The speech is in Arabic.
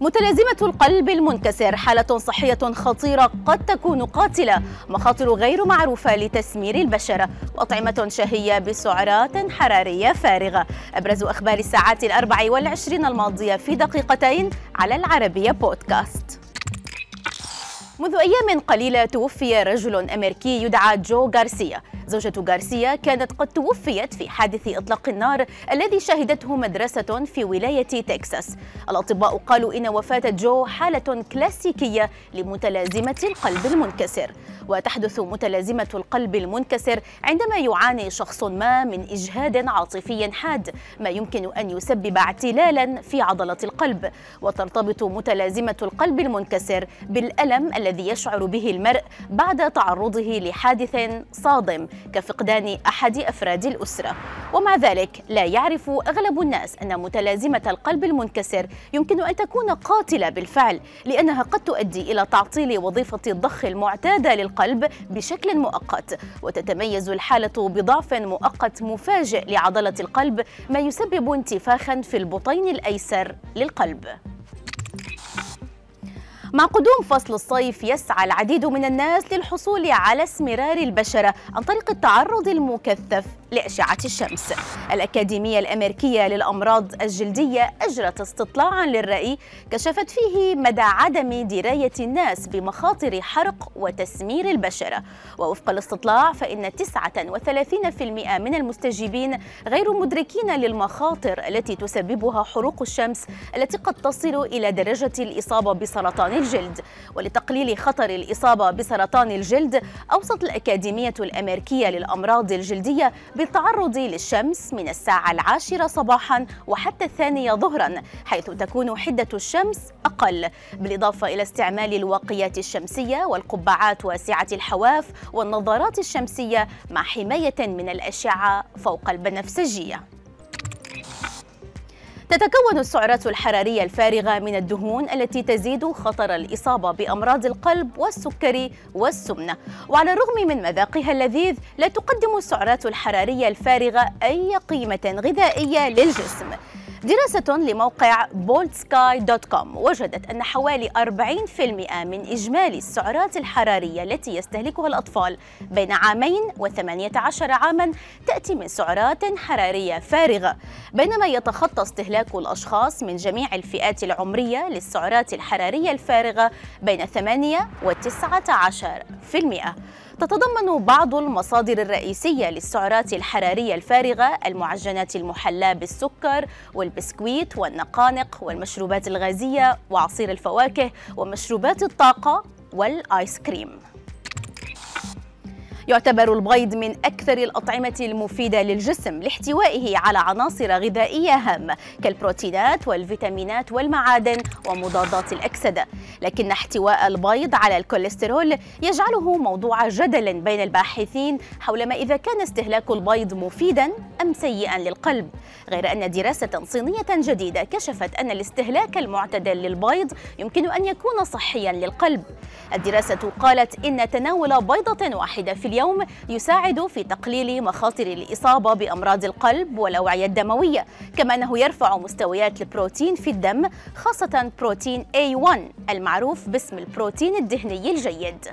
متلازمة القلب المنكسر حالة صحية خطيرة قد تكون قاتلة مخاطر غير معروفة لتسمير البشرة وأطعمة شهية بسعرات حرارية فارغة. أبرز أخبار الساعات الأربع والعشرين الماضية في دقيقتين على العربية بودكاست. منذ أيام قليلة توفي رجل أمريكي يدعى جو غارسيا. زوجة غارسيا كانت قد توفيت في حادث إطلاق النار الذي شهدته مدرسة في ولاية تكساس. الأطباء قالوا إن وفاة جو حالة كلاسيكية لمتلازمة القلب المنكسر. وتحدث متلازمة القلب المنكسر عندما يعاني شخص ما من إجهاد عاطفي حاد ما يمكن أن يسبب اعتلالا في عضلة القلب. وترتبط متلازمة القلب المنكسر بالألم الذي يشعر به المرء بعد تعرضه لحادث صادم. كفقدان أحد أفراد الأسرة. ومع ذلك لا يعرف أغلب الناس أن متلازمة القلب المنكسر يمكن أن تكون قاتلة بالفعل لأنها قد تؤدي إلى تعطيل وظيفة الضخ المعتادة للقلب بشكل مؤقت. وتتميز الحالة بضعف مؤقت مفاجئ لعضلة القلب ما يسبب انتفاخا في البطين الأيسر للقلب. مع قدوم فصل الصيف يسعى العديد من الناس للحصول على اسمرار البشرة عن طريق التعرض المكثف. لأشعة الشمس. الأكاديمية الأمريكية للأمراض الجلدية أجرت استطلاعا للرأي كشفت فيه مدى عدم دراية الناس بمخاطر حرق وتسمير البشرة ووفق الاستطلاع فإن 39% من المستجيبين غير مدركين للمخاطر التي تسببها حروق الشمس التي قد تصل إلى درجة الإصابة بسرطان الجلد. ولتقليل خطر الإصابة بسرطان الجلد أوصت الأكاديمية الأمريكية للأمراض الجلدية بالتعرض للشمس من الساعة العاشرة صباحا وحتى الثانية ظهرا حيث تكون حدة الشمس أقل. بالإضافة إلى استعمال الواقيات الشمسية والقبعات واسعة الحواف والنظارات الشمسية مع حماية من الأشعة فوق البنفسجية. تتكون السعرات الحرارية الفارغة من الدهون التي تزيد خطر الإصابة بأمراض القلب والسكري والسمنة. وعلى الرغم من مذاقها اللذيذ لا تقدم السعرات الحرارية الفارغة أي قيمة غذائية للجسم. دراسة لموقع boldsky.com وجدت أن حوالي 40% من إجمالي السعرات الحرارية التي يستهلكها الأطفال بين عامين و18 عاما تأتي من سعرات حرارية فارغة بينما يتخطى استهلاك الأشخاص من جميع الفئات العمرية للسعرات الحرارية الفارغة بين 8 و19% تتضمن بعض المصادر الرئيسية للسعرات الحرارية الفارغة المعجنات المحلاة بالسكر والبسكويت والنقانق والمشروبات الغازية وعصير الفواكه ومشروبات الطاقة والآيس كريم. يعتبر البيض من أكثر الأطعمة المفيدة للجسم لاحتوائه على عناصر غذائية هامة كالبروتينات والفيتامينات والمعادن ومضادات الأكسدة. لكن احتواء البيض على الكوليسترول يجعله موضوع جدل بين الباحثين حول ما إذا كان استهلاك البيض مفيدا أم سيئا للقلب غير أن دراسة صينية جديدة كشفت أن الاستهلاك المعتدل للبيض يمكن أن يكون صحيا للقلب. الدراسة قالت إن تناول بيضة واحدة في اليوم يساعد في تقليل مخاطر الإصابة بأمراض القلب والأوعية الدموية كما أنه يرفع مستويات البروتين في الدم خاصة بروتين A1 المعروف باسم البروتين الدهني الجيد.